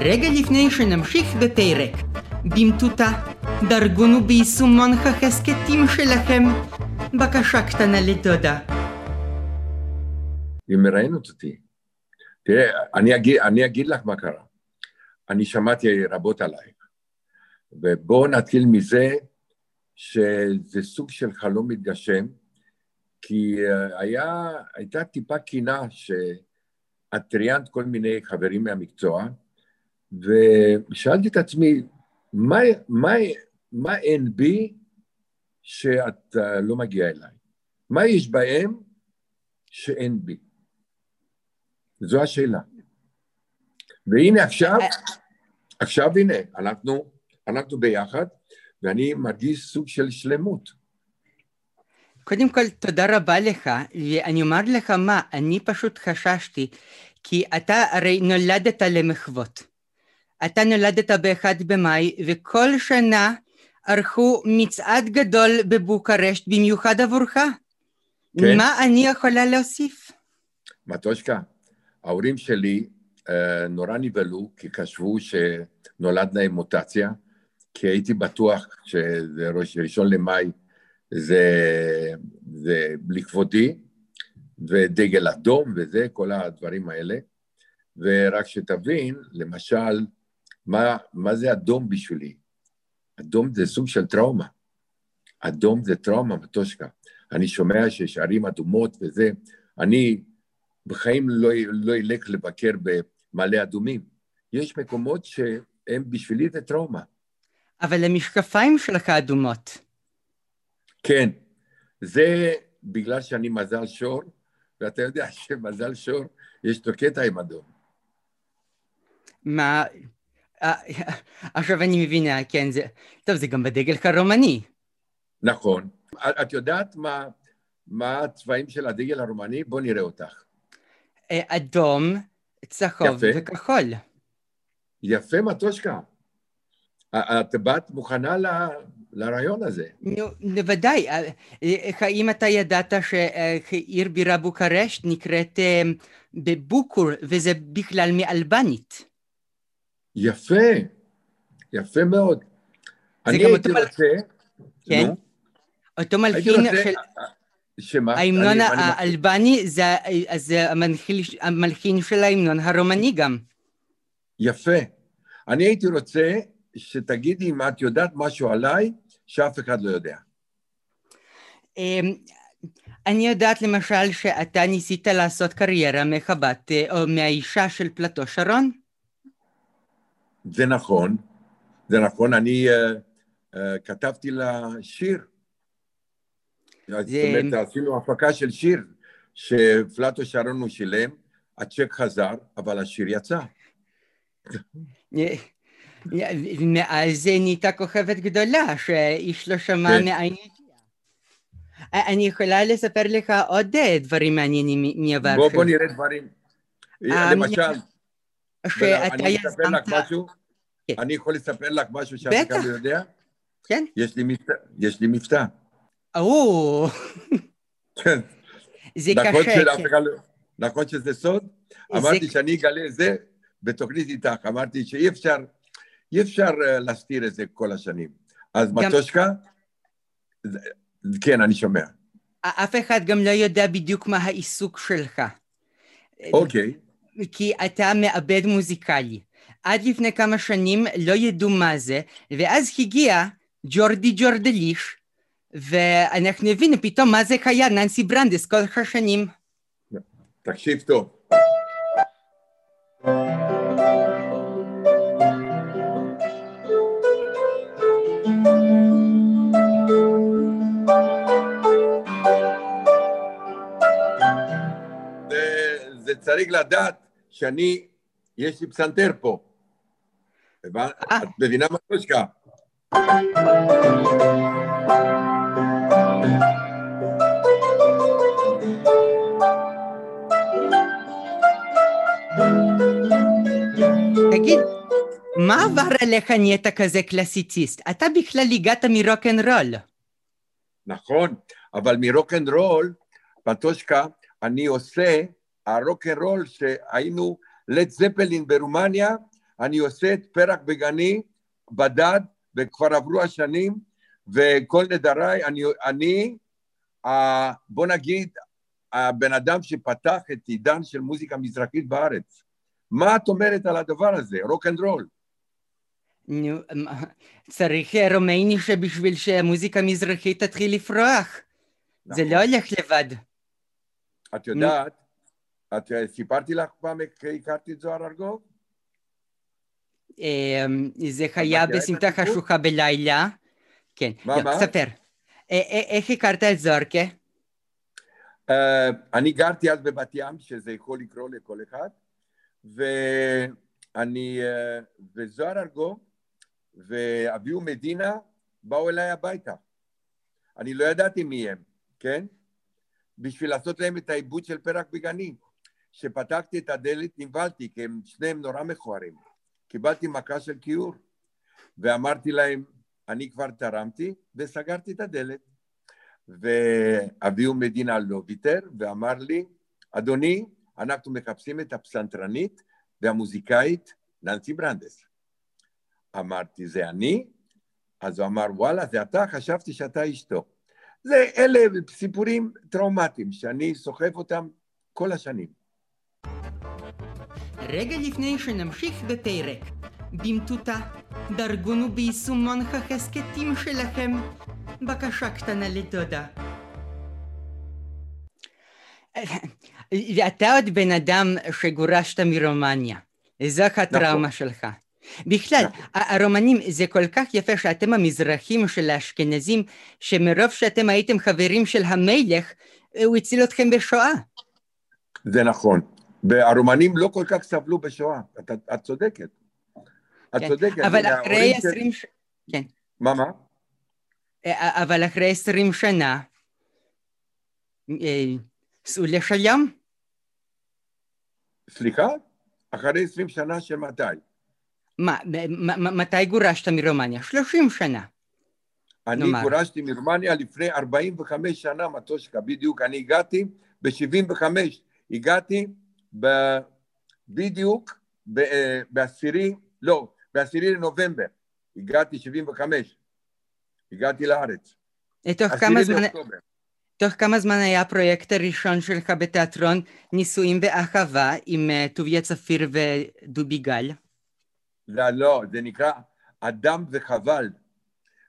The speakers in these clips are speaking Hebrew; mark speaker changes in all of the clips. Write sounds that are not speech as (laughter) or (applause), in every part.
Speaker 1: רגע לפני שנמשיך בפרק, במטותא, דרגונו ביישומון החסקטים שלכם. בקשה קטנה לתודה.
Speaker 2: היא מראיינת אותי. תראה, אני אגיד, אני אגיד לך מה קרה. אני שמעתי רבות עלייך, ובואו נתחיל מזה שזה סוג של חלום מתגשם, כי היה, הייתה טיפה קינה שאת ראיינת כל מיני חברים מהמקצוע, ושאלתי את עצמי, מה, מה, מה אין בי שאת uh, לא מגיעה אליי? מה יש בהם שאין בי? זו השאלה. והנה עכשיו, עכשיו הנה, אנחנו, אנחנו ביחד, ואני מרגיש סוג של שלמות.
Speaker 1: קודם כל, תודה רבה לך, ואני אומר לך מה, אני פשוט חששתי, כי אתה הרי נולדת למחוות. אתה נולדת ב-1 במאי, וכל שנה ערכו מצעד גדול בבוקרשט במיוחד עבורך. כן. מה אני יכולה להוסיף?
Speaker 2: מטושקה, ההורים שלי uh, נורא נבהלו, כי חשבו שנולד להם מוטציה, כי הייתי בטוח שזה ראשון למאי זה, זה לכבודי, ודגל אדום וזה, כל הדברים האלה. ורק שתבין, למשל, מה, מה זה אדום בשבילי? אדום זה סוג של טראומה. אדום זה טראומה, מטושקה. אני שומע שיש ערים אדומות וזה, אני בחיים לא, לא אלך לבקר במעלה אדומים. יש מקומות שהם בשבילי זה טראומה.
Speaker 1: אבל המשקפיים שלך אדומות.
Speaker 2: כן, זה בגלל שאני מזל שור, ואתה יודע (laughs) שמזל שור, יש לו קטע עם אדום.
Speaker 1: מה, אה, עכשיו אני מבינה, כן, זה... טוב, זה גם בדגל הרומני.
Speaker 2: נכון. את יודעת מה, מה הצבעים של הדגל הרומני? בוא נראה אותך.
Speaker 1: אה, אדום, צהוב וכחול.
Speaker 2: יפה, מטושקה. את באת מוכנה ל... לרעיון הזה.
Speaker 1: נו, בוודאי. אה, האם אתה ידעת שעיר בירה בוקרשט נקראת בבוקור, וזה בכלל מאלבנית?
Speaker 2: יפה, יפה מאוד. אני הייתי מל... רוצה...
Speaker 1: כן? נו, אותו מלחין של...
Speaker 2: שמה?
Speaker 1: ההמנון האלבני זה, זה המלחין של ההמנון הרומני גם.
Speaker 2: יפה. אני הייתי רוצה שתגידי אם את יודעת משהו עליי שאף אחד לא יודע.
Speaker 1: אמ, אני יודעת למשל שאתה ניסית לעשות קריירה מחבת או מהאישה של פלטו שרון.
Speaker 2: זה נכון, זה נכון, אני uh, uh, כתבתי לה שיר. זה... זאת אומרת, עשינו הפקה של שיר שפלטו שרון הוא שילם, הצ'ק חזר, אבל השיר יצא.
Speaker 1: מאז נהייתה כוכבת גדולה, שאיש לא שמע כן. מאין אני יכולה לספר לך עוד דברים מעניינים מעבר.
Speaker 2: בוא, בוא נראה דברים. למשל, שאתה יזמת... כן. אני יכול לספר לך משהו אחד לא יודע?
Speaker 1: כן.
Speaker 2: יש לי מבטא. יש לי מבטא.
Speaker 1: או.
Speaker 2: כן.
Speaker 1: זה קשה.
Speaker 2: נכון שזה סוד? אמרתי שאני אגלה את זה בתוכנית איתך. אמרתי שאי אפשר, אי אפשר אה, להסתיר את זה כל השנים. אז מטושקה, כן, אני שומע.
Speaker 1: אף אחד גם לא יודע בדיוק מה העיסוק שלך.
Speaker 2: אוקיי.
Speaker 1: כי אתה מעבד מוזיקלי. עד לפני כמה שנים לא ידעו מה זה, ואז הגיע ג'ורדי ג'ורדליש, ואנחנו הבינו פתאום מה זה היה ננסי ברנדס כל השנים.
Speaker 2: תקשיב טוב. צריך לדעת שאני, יש לי פסנתר פה. את מבינה מה מטושקה?
Speaker 1: תגיד, מה עבר עליך נהיית כזה קלאסיציסט? אתה בכלל הגעת מרוקנרול.
Speaker 2: נכון, אבל מרוקנרול, פטושקה, אני עושה הרוקנרול שהיינו לד זפלין ברומניה, אני עושה את פרק בגני, בדד, וכבר עברו השנים, וכל נדריי, אני, אני בוא נגיד, הבן אדם שפתח את עידן של מוזיקה מזרחית בארץ. מה את אומרת על הדבר הזה? רוק אנד רול.
Speaker 1: נו, צריך רומייני שבשביל שהמוזיקה המזרחית תתחיל לפרוח. נכון. זה לא הולך לבד.
Speaker 2: את יודעת, את סיפרתי לך פעם איך הכרתי את זוהר ארגוב?
Speaker 1: זה היה בסמטה חשוכה בלילה. כן.
Speaker 2: מה, מה?
Speaker 1: ספר. איך הכרת את זוהרקה?
Speaker 2: אני גרתי אז בבת ים, שזה יכול לקרוא לכל אחד, ואני, וזוהר ארגוב ואביהו מדינה באו אליי הביתה. אני לא ידעתי מי הם, כן? בשביל לעשות להם את העיבוד של פרק בגנים. כשפתחתי את הדלת נבהלתי, כי הם שניהם נורא מכוערים. קיבלתי מכה של כיעור, ואמרתי להם, אני כבר תרמתי, וסגרתי את הדלת. ואביהו מדינה לא ויתר, ואמר לי, אדוני, אנחנו מחפשים את הפסנתרנית והמוזיקאית ננסי ברנדס. אמרתי, זה אני? אז הוא אמר, וואלה, זה אתה? חשבתי שאתה אשתו. זה, אלה סיפורים טראומטיים שאני סוחב אותם כל השנים.
Speaker 1: רגע לפני שנמשיך בפרק, במטותא, דרגונו ביישומון החסקטים שלכם. בקשה קטנה לדודה. ואתה עוד בן אדם שגורשת מרומניה. זו הטראומה נכון. שלך. בכלל, נכון. הרומנים זה כל כך יפה שאתם המזרחים של האשכנזים, שמרוב שאתם הייתם חברים של המלך, הוא הציל אתכם בשואה.
Speaker 2: זה נכון. והרומנים לא כל כך סבלו בשואה, את, את צודקת.
Speaker 1: את כן. צודקת. אבל אחרי עשרים... ש... כן.
Speaker 2: מה, מה?
Speaker 1: אבל אחרי עשרים שנה, סעו לשלום.
Speaker 2: סליחה? אחרי עשרים שנה של מתי?
Speaker 1: מה, מתי גורשת מרומניה? שלושים שנה.
Speaker 2: אני נאמר. גורשתי מרומניה לפני ארבעים וחמש שנה, מטושקה, בדיוק. אני הגעתי בשבעים וחמש. הגעתי ב... בדיוק בעשירי, לא, בעשירי לנובמבר. הגעתי שבעים וחמש. הגעתי לארץ.
Speaker 1: תוך כמה זמן... תוך כמה זמן היה הפרויקט הראשון שלך בתיאטרון נישואים באחווה עם uh, טוביה צפיר ודובי גל?
Speaker 2: לא, לא, זה נקרא אדם וחבל.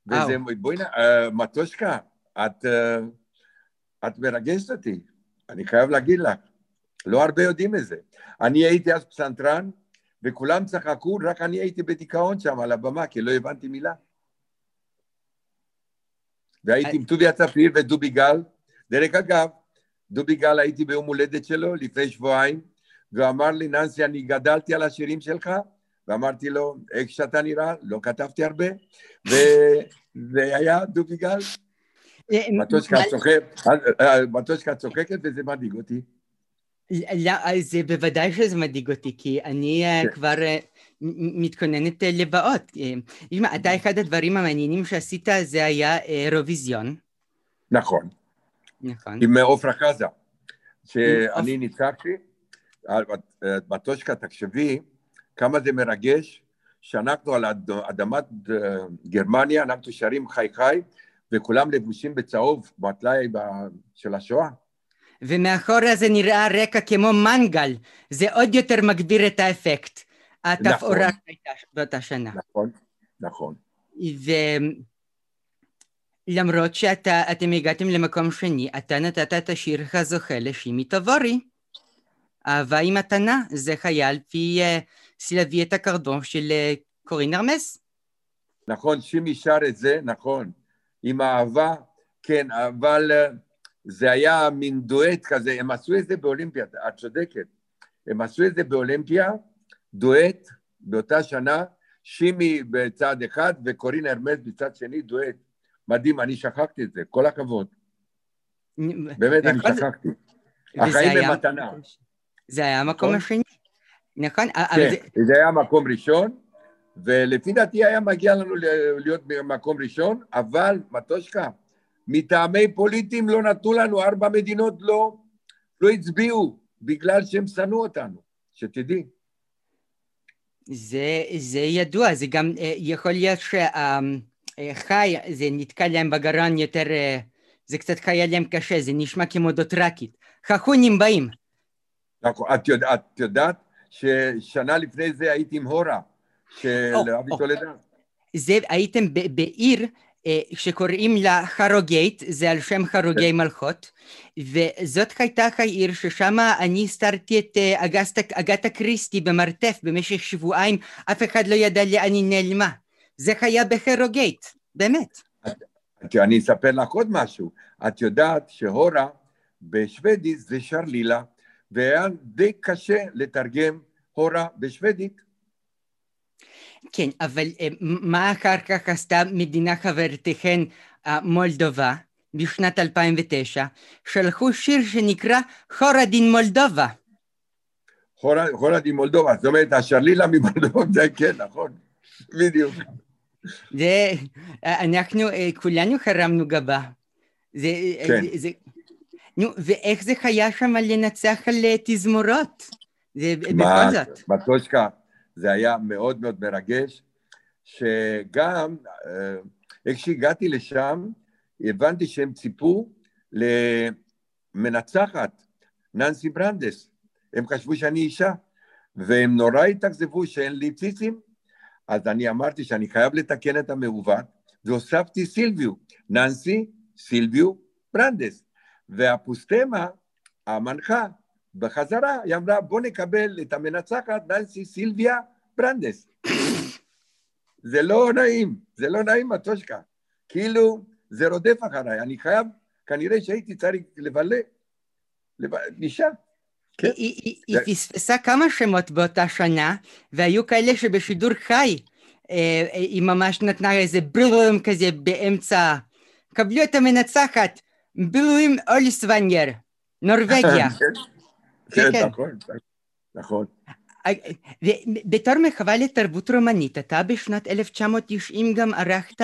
Speaker 2: וזה, בואי נ... uh, מטושקה, את, uh, את מרגשת אותי, אני חייב להגיד לך. לא הרבה יודעים את זה. אני הייתי אז פסנתרן, וכולם צחקו, רק אני הייתי בדיכאון שם על הבמה, כי לא הבנתי מילה. והייתי עם טוביה צפיר ודובי גל. דרך אגב, דובי גל הייתי ביום הולדת שלו לפני שבועיים, והוא אמר לי, ננסי, אני גדלתי על השירים שלך, ואמרתי לו, איך שאתה נראה, לא כתבתי הרבה, וזה היה דובי גל. אה, אה, מטושקה צוחקת וזה מדאיג אותי.
Speaker 1: לא, זה בוודאי שזה מדאיג אותי, כי אני אה, כן. כבר מתכוננת לבאות. תשמע, אתה אחד הדברים המעניינים שעשית זה היה אירוויזיון.
Speaker 2: נכון. נכון. עם עופרה חזה, שאני ניצחתי, בטושקה, תחשבי כמה זה מרגש שאנחנו על אדמת גרמניה, אנחנו שרים חי חי, וכולם לבושים בצהוב, בטלאי של השואה.
Speaker 1: ומאחורה זה נראה רקע כמו מנגל, זה עוד יותר מגביר את האפקט. התפאורה נכון. הייתה באותה שנה.
Speaker 2: נכון, נכון.
Speaker 1: ולמרות שאתם הגעתם למקום שני, אתה נתת את השיר הזוכה לשימי תבורי. אהבה היא מתנה, זה היה על פי uh, סילביית הקרדון של uh, קורין ארמס.
Speaker 2: נכון, שימי שר את זה, נכון. עם אהבה, כן, אבל uh, זה היה מין דואט כזה, הם עשו את זה באולימפיה, את צודקת. הם עשו את זה באולימפיה, דואט באותה שנה, שימי בצד אחד וקורין הרמז בצד שני, דואט. מדהים, אני שכחתי את זה, כל הכבוד. באמת, אני שכחתי. החיים הם מתנה.
Speaker 1: זה היה המקום נכון? השני. נכון?
Speaker 2: כן, זה היה מקום ראשון, ולפי דעתי היה מגיע לנו להיות במקום ראשון, אבל מטושקה, מטעמי פוליטיים לא נתנו לנו, ארבע מדינות לא, לא הצביעו, בגלל שהם שנאו אותנו, שתדעי.
Speaker 1: זה, זה ידוע, זה גם יכול להיות שהחי, זה נתקע להם בגרון יותר, זה קצת היה להם קשה, זה נשמע כמו דוטרקית. חכונים באים.
Speaker 2: נכון, את, יודע, את יודעת ששנה לפני זה הייתי עם הורה של אבי טולדן.
Speaker 1: זה הייתם בעיר שקוראים לה חרוגייט, זה על שם חרוגי מלכות, וזאת הייתה העיר ששם אני הסתרתי את אגתה קריסטי במרתף במשך שבועיים, אף אחד לא ידע לאן היא נעלמה. זה היה בחרוגייט, באמת.
Speaker 2: אני אספר לך עוד משהו. את יודעת שהורה בשוודית זה שרלילה, והיה די קשה לתרגם הורה בשוודית.
Speaker 1: כן, אבל מה אחר כך עשתה מדינה חברתכן מולדובה בשנת 2009? שלחו שיר שנקרא חורדין מולדובה.
Speaker 2: חורדין מולדובה, זאת אומרת השרלילה ממולדובה, (laughs) זה כן, נכון, בדיוק.
Speaker 1: זה, אנחנו כולנו חרמנו גבה. זה, כן. זה, נו, ואיך זה היה שם לנצח על תזמורות? זה בכל זאת.
Speaker 2: מטושקה, זה היה מאוד מאוד מרגש, שגם אה, איך שהגעתי לשם, הבנתי שהם ציפו למנצחת, ננסי ברנדס. הם חשבו שאני אישה, והם נורא התאכזבו שאין לי ציצים, אז אני אמרתי שאני חייב לתקן את המעוות, והוספתי סילביו, ננסי סילביו ברנדס. והפוסטמה, המנחה, בחזרה, היא אמרה, בוא נקבל את המנצחת, ננסי סילביה ברנדס. זה לא נעים, זה לא נעים, מטושקה. כאילו, זה רודף אחריי, אני חייב, כנראה שהייתי צריך לבלה, אישה.
Speaker 1: כן. היא פספסה כמה שמות באותה שנה, והיו כאלה שבשידור חי, אה, היא ממש נתנה איזה בלום כזה באמצע, קבלו את המנצחת, בלום אוליסוונגר, נורבגיה. (laughs)
Speaker 2: כן, כן, נכון, נכון.
Speaker 1: בתור מחווה לתרבות רומנית, אתה בשנת 1990 גם ערכת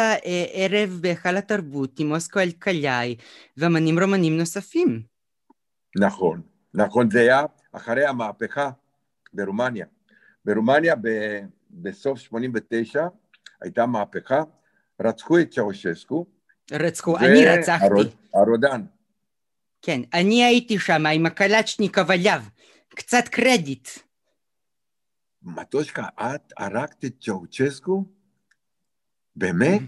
Speaker 1: ערב בהיכל התרבות עם אוסקו אלקלעי ואמנים רומנים נוספים.
Speaker 2: נכון, נכון, זה היה אחרי המהפכה ברומניה. ברומניה ב, בסוף 89' הייתה מהפכה, רצחו את צ'אושסקו.
Speaker 1: רצחו, אני רצחתי.
Speaker 2: הרודן.
Speaker 1: כן, אני הייתי שם עם הקלצ'ניקוב עליו, קצת קרדיט.
Speaker 2: מטושקה, את הרגת את צ'אוצ'סקו? באמת?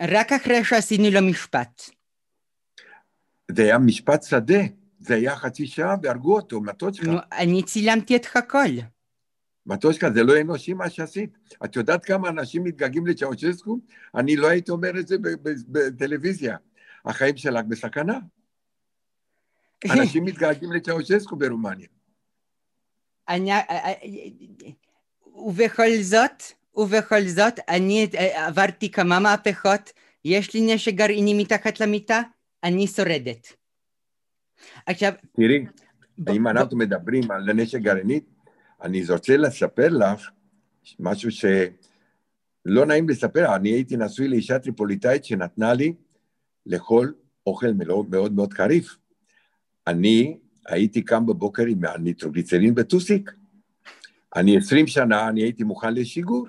Speaker 1: רק אחרי שעשינו לו משפט.
Speaker 2: זה היה משפט שדה, זה היה חצי שעה והרגו אותו, מטושקה. נו,
Speaker 1: אני צילמתי את הכל.
Speaker 2: מטושקה, זה לא אנושי מה שעשית. את יודעת כמה אנשים מתגעגעים לצ'אוצ'סקו? אני לא הייתי אומר את זה בטלוויזיה. החיים שלך בסכנה. אנשים (laughs) מתגעגעים לצ'אוצ'סקו ברומניה.
Speaker 1: אני, ובכל זאת, ובכל זאת, אני עברתי כמה מהפכות, יש לי נשק גרעיני מתחת למיטה, אני שורדת.
Speaker 2: עכשיו... תראי, אם אנחנו מדברים על נשק גרעיני, אני רוצה לספר לך משהו שלא נעים לספר, אני הייתי נשוי לאישה טריפוליטאית שנתנה לי לאכול אוכל מאוד מאוד מאוד חריף. אני הייתי קם בבוקר עם הניטרוגליצרין בטוסיק. אני עשרים שנה, אני הייתי מוכן לשיגור.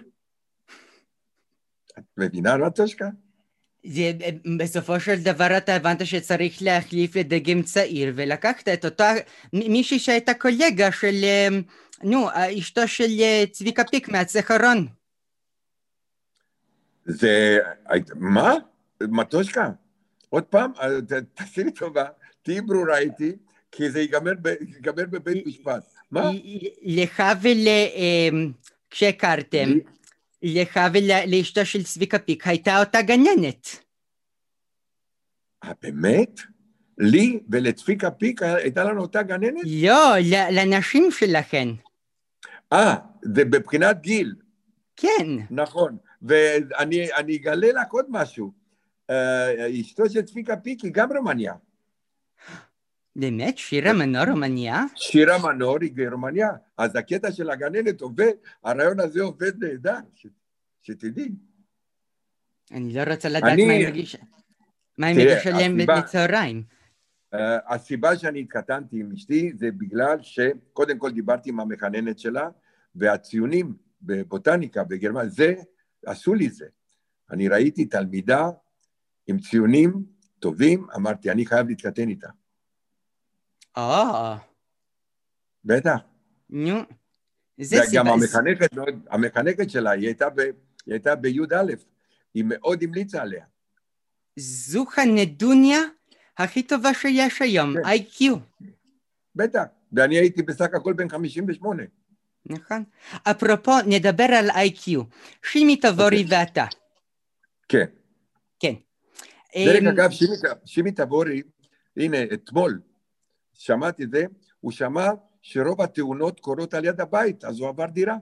Speaker 2: את מבינה מה תושקה?
Speaker 1: זה, בסופו של דבר אתה הבנת שצריך להחליף לדגם צעיר, ולקחת את אותה מישהי שהייתה קולגה של, נו, אשתו של צביקה פיק מהצחרון.
Speaker 2: זה, מה? מטושקה? עוד פעם, תעשי לי טובה, תהיי ברורה איתי, כי זה ייגמר, ייגמר בבית משפט. מה?
Speaker 1: לך ול... אמ, כשהכרתם, לך ולאשתו של צביקה פיק הייתה אותה גננת.
Speaker 2: אה, באמת? לי ולצביקה פיק הייתה לנו אותה גננת?
Speaker 1: לא, לנשים שלכן.
Speaker 2: אה, זה בבחינת גיל.
Speaker 1: כן.
Speaker 2: נכון, ואני אגלה לך עוד משהו. אה, אשתו של צביקה פיק היא גם רומניה.
Speaker 1: באמת? שירה מנור רומניה?
Speaker 2: שירה מנור היא גרמניה. אז הקטע של הגננת עובד, הרעיון הזה עובד נהדר, שתדעי.
Speaker 1: אני לא רוצה לדעת מה היא מגישה. מה היא מגישה להם בצהריים.
Speaker 2: הסיבה שאני התחתנתי עם אשתי זה בגלל שקודם כל דיברתי עם המחננת שלה, והציונים בבוטניקה בגרמניה, זה, עשו לי זה. אני ראיתי תלמידה עם ציונים טובים, אמרתי, אני חייב להתחתן איתה.
Speaker 1: אה,
Speaker 2: בטח.
Speaker 1: נו. זה סיבה...
Speaker 2: המחנכת, מאוד- המחנכת שלה, היא הייתה, ב, היא הייתה בי"א, היא מאוד המליצה עליה.
Speaker 1: זו הנדוניה הכי טובה שיש היום,
Speaker 2: כן.
Speaker 1: איי-קיו.
Speaker 2: בטח. ואני הייתי בסך הכל בן 58.
Speaker 1: נכון. אפרופו, נדבר על איי-קיו. שימי תבורי
Speaker 2: אוקיי.
Speaker 1: ואתה.
Speaker 2: כן.
Speaker 1: כן.
Speaker 2: דרך
Speaker 1: אמ,
Speaker 2: אגב, שימי, שימי תבורי, הנה, אתמול שמעתי את זה, הוא שמע שרוב התאונות קורות על יד הבית, אז הוא עבר דירה.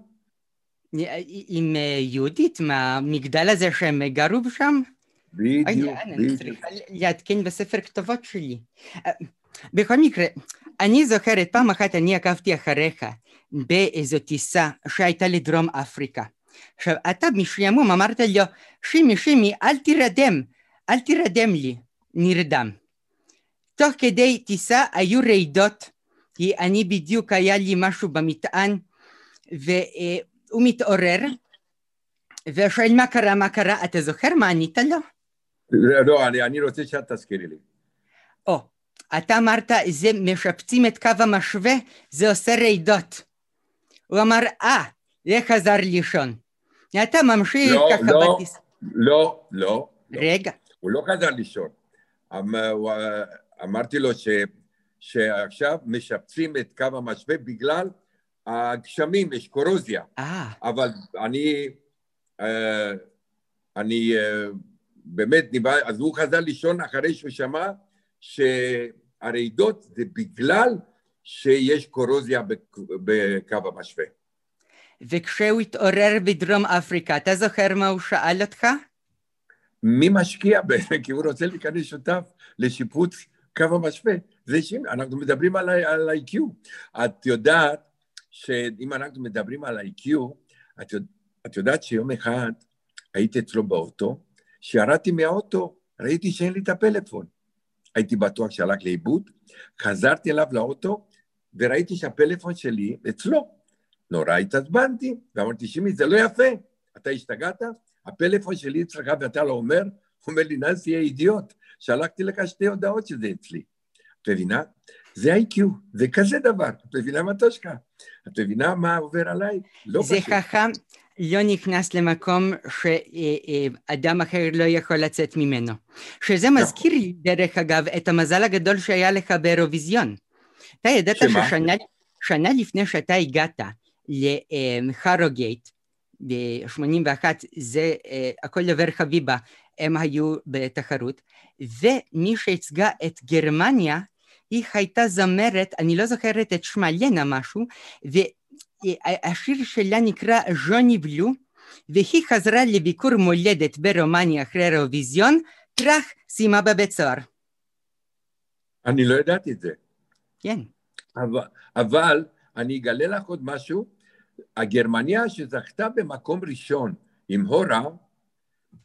Speaker 1: עם אה, יהודית, מהמגדל הזה שהם גרו שם?
Speaker 2: בדיוק,
Speaker 1: אני. צריכה לעדכן בספר כתובות שלי. אה, בכל מקרה, אני זוכרת, פעם אחת אני עקבתי אחריך באיזו טיסה שהייתה לדרום אפריקה. עכשיו, אתה משעמום אמרת לו, שימי, שימי, אל תירדם, אל תירדם לי, נרדם. תוך כדי טיסה היו רעידות, כי אני בדיוק היה לי משהו במטען, והוא מתעורר, ושואל מה קרה, מה קרה, אתה זוכר מה ענית לו?
Speaker 2: לא, אני, אני רוצה שאת תזכירי לי.
Speaker 1: או, אתה אמרת, זה משפצים את קו המשווה, זה עושה רעידות. הוא אמר, אה, זה חזר לישון. אתה ממשיך
Speaker 2: לא,
Speaker 1: ככה
Speaker 2: לא.
Speaker 1: בטיס...
Speaker 2: לא, לא, לא.
Speaker 1: רגע,
Speaker 2: הוא לא חזר לישון. אמ- אמרתי לו ש, שעכשיו משפצים את קו המשווה בגלל הגשמים, יש קורוזיה.
Speaker 1: אה,
Speaker 2: אבל אני, אה, אני אה, באמת, אז הוא חזר לישון אחרי שהוא שמע שהרעידות זה בגלל שיש קורוזיה בק- בקו המשווה.
Speaker 1: וכשהוא התעורר בדרום אפריקה, אתה זוכר מה הוא שאל אותך?
Speaker 2: מי משקיע בזה? (laughs) כי הוא רוצה להיכנס שותף לשיפוץ קו המשווה. זה שימי, אנחנו מדברים על, על ה-IQ. את יודעת שאם אנחנו מדברים על ה-IQ, את, יודע- את יודעת שיום אחד הייתי אצלו באוטו, כשירדתי מהאוטו, ראיתי שאין לי את הפלאפון. הייתי בטוח שהלך לאיבוד, חזרתי אליו לאוטו, וראיתי שהפלאפון שלי אצלו. נורא התעצבנתי, ואמרתי, שימי, זה לא יפה, אתה השתגעת? הפלאפון שלי אצלך ואתה לא אומר? הוא אומר לי, ננסי, יהיה אידיוט, שלחתי לך שתי הודעות שזה אצלי. את מבינה? זה IQ, זה כזה דבר. את מבינה מה טושקה? את מבינה מה עובר עליי? לא
Speaker 1: זה
Speaker 2: פשוט.
Speaker 1: חכם לא נכנס למקום שאדם אחר לא יכול לצאת ממנו. שזה
Speaker 2: נכון.
Speaker 1: מזכיר לי, דרך אגב, את המזל הגדול שהיה לך באירוויזיון. אתה ידעת? ששנה שנה לפני שאתה הגעת לחרוגייט, ב-81, זה אה, הכל עובר חביבה, הם היו בתחרות, ומי שייצגה את גרמניה, היא הייתה זמרת, אני לא זוכרת את שמה, לנה משהו, והשיר שלה נקרא ז'וני בלו, והיא חזרה לביקור מולדת ברומניה אחרי האירוויזיון, טראח, סיימה בבית סוהר.
Speaker 2: אני לא ידעתי את זה.
Speaker 1: כן.
Speaker 2: אבל, אבל אני אגלה לך עוד משהו, הגרמניה שזכתה במקום ראשון עם הורה,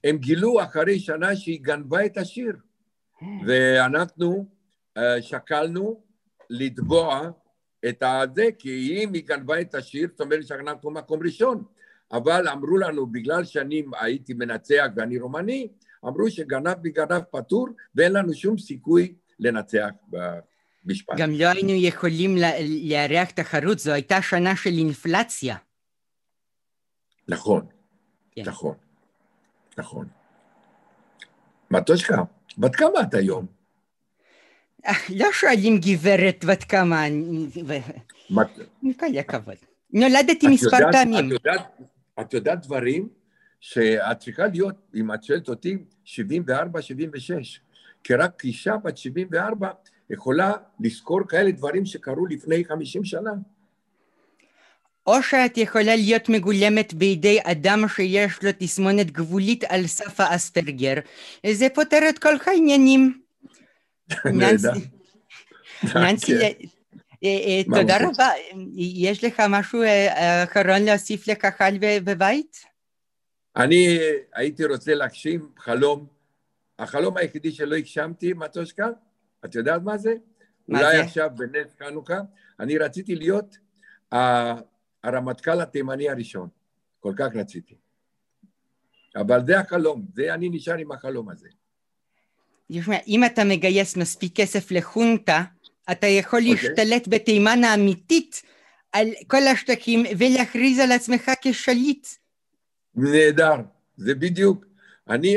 Speaker 2: הם גילו אחרי שנה שהיא גנבה את השיר. ואנחנו אה, שקלנו לתבוע את הזה, כי אם היא גנבה את השיר, זאת אומרת שאנחנו מקום ראשון. אבל אמרו לנו, בגלל שאני הייתי מנצח ואני רומני, אמרו שגנב בגנב פטור, ואין לנו שום סיכוי לנצח במשפט.
Speaker 1: גם לא היינו יכולים לארח תחרות, זו הייתה שנה של אינפלציה.
Speaker 2: נכון,
Speaker 1: כן.
Speaker 2: נכון, נכון. מטושקה, בת כמה את היום?
Speaker 1: אה, לא שואלים גברת בת כמה עם כל הכבוד. נולדתי
Speaker 2: את
Speaker 1: מספר פעמים.
Speaker 2: את יודעת, דברים שאת צריכה להיות, אם את שואלת אותי, 74, 76. כי רק אישה בת 74 יכולה לזכור כאלה דברים שקרו לפני 50 שנה.
Speaker 1: או שאת יכולה להיות מגולמת בידי אדם שיש לו תסמונת גבולית על סף האספרגר. זה פותר את כל העניינים. (laughs) ננסי. (laughs) אה, אה,
Speaker 2: מה
Speaker 1: תודה? רבה. יש לך משהו אה, אחרון להוסיף לקהל בבית?
Speaker 2: אני הייתי רוצה להגשים חלום, החלום היחידי שלא הגשמתי, מטושקה, את יודעת מה זה?
Speaker 1: מה
Speaker 2: אולי
Speaker 1: זה?
Speaker 2: עכשיו בנס חנוכה, אני רציתי להיות הרמטכ"ל התימני הראשון. כל כך רציתי. אבל זה החלום, זה אני נשאר עם החלום הזה.
Speaker 1: אם אתה מגייס מספיק כסף לחונטה, אתה יכול okay. להשתלט בתימן האמיתית על כל השטחים ולהכריז על עצמך כשליט.
Speaker 2: נהדר, זה בדיוק. אני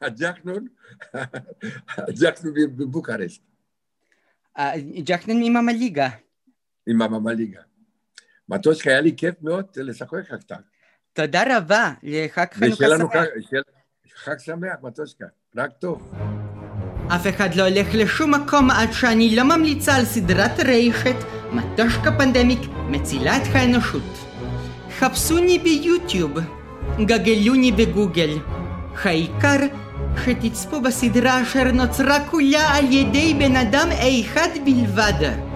Speaker 2: הג'חנון, הג'חנון בבוקרשט.
Speaker 1: ג'חנון עם המליגה.
Speaker 2: עם המליגה. מטושקה, היה לי כיף מאוד לשחק קצת.
Speaker 1: תודה רבה, לחג חנוכה
Speaker 2: שמח. חג שמח, מטושקה, רק טוב.
Speaker 1: אף אחד לא הולך לשום מקום עד שאני לא ממליצה על סדרת רשת מטושקה פנדמיק מצילה את האנושות. חפשוני ביוטיוב, גגלוני בגוגל. העיקר שתצפו בסדרה אשר נוצרה כולה על ידי בן אדם אחד בלבד.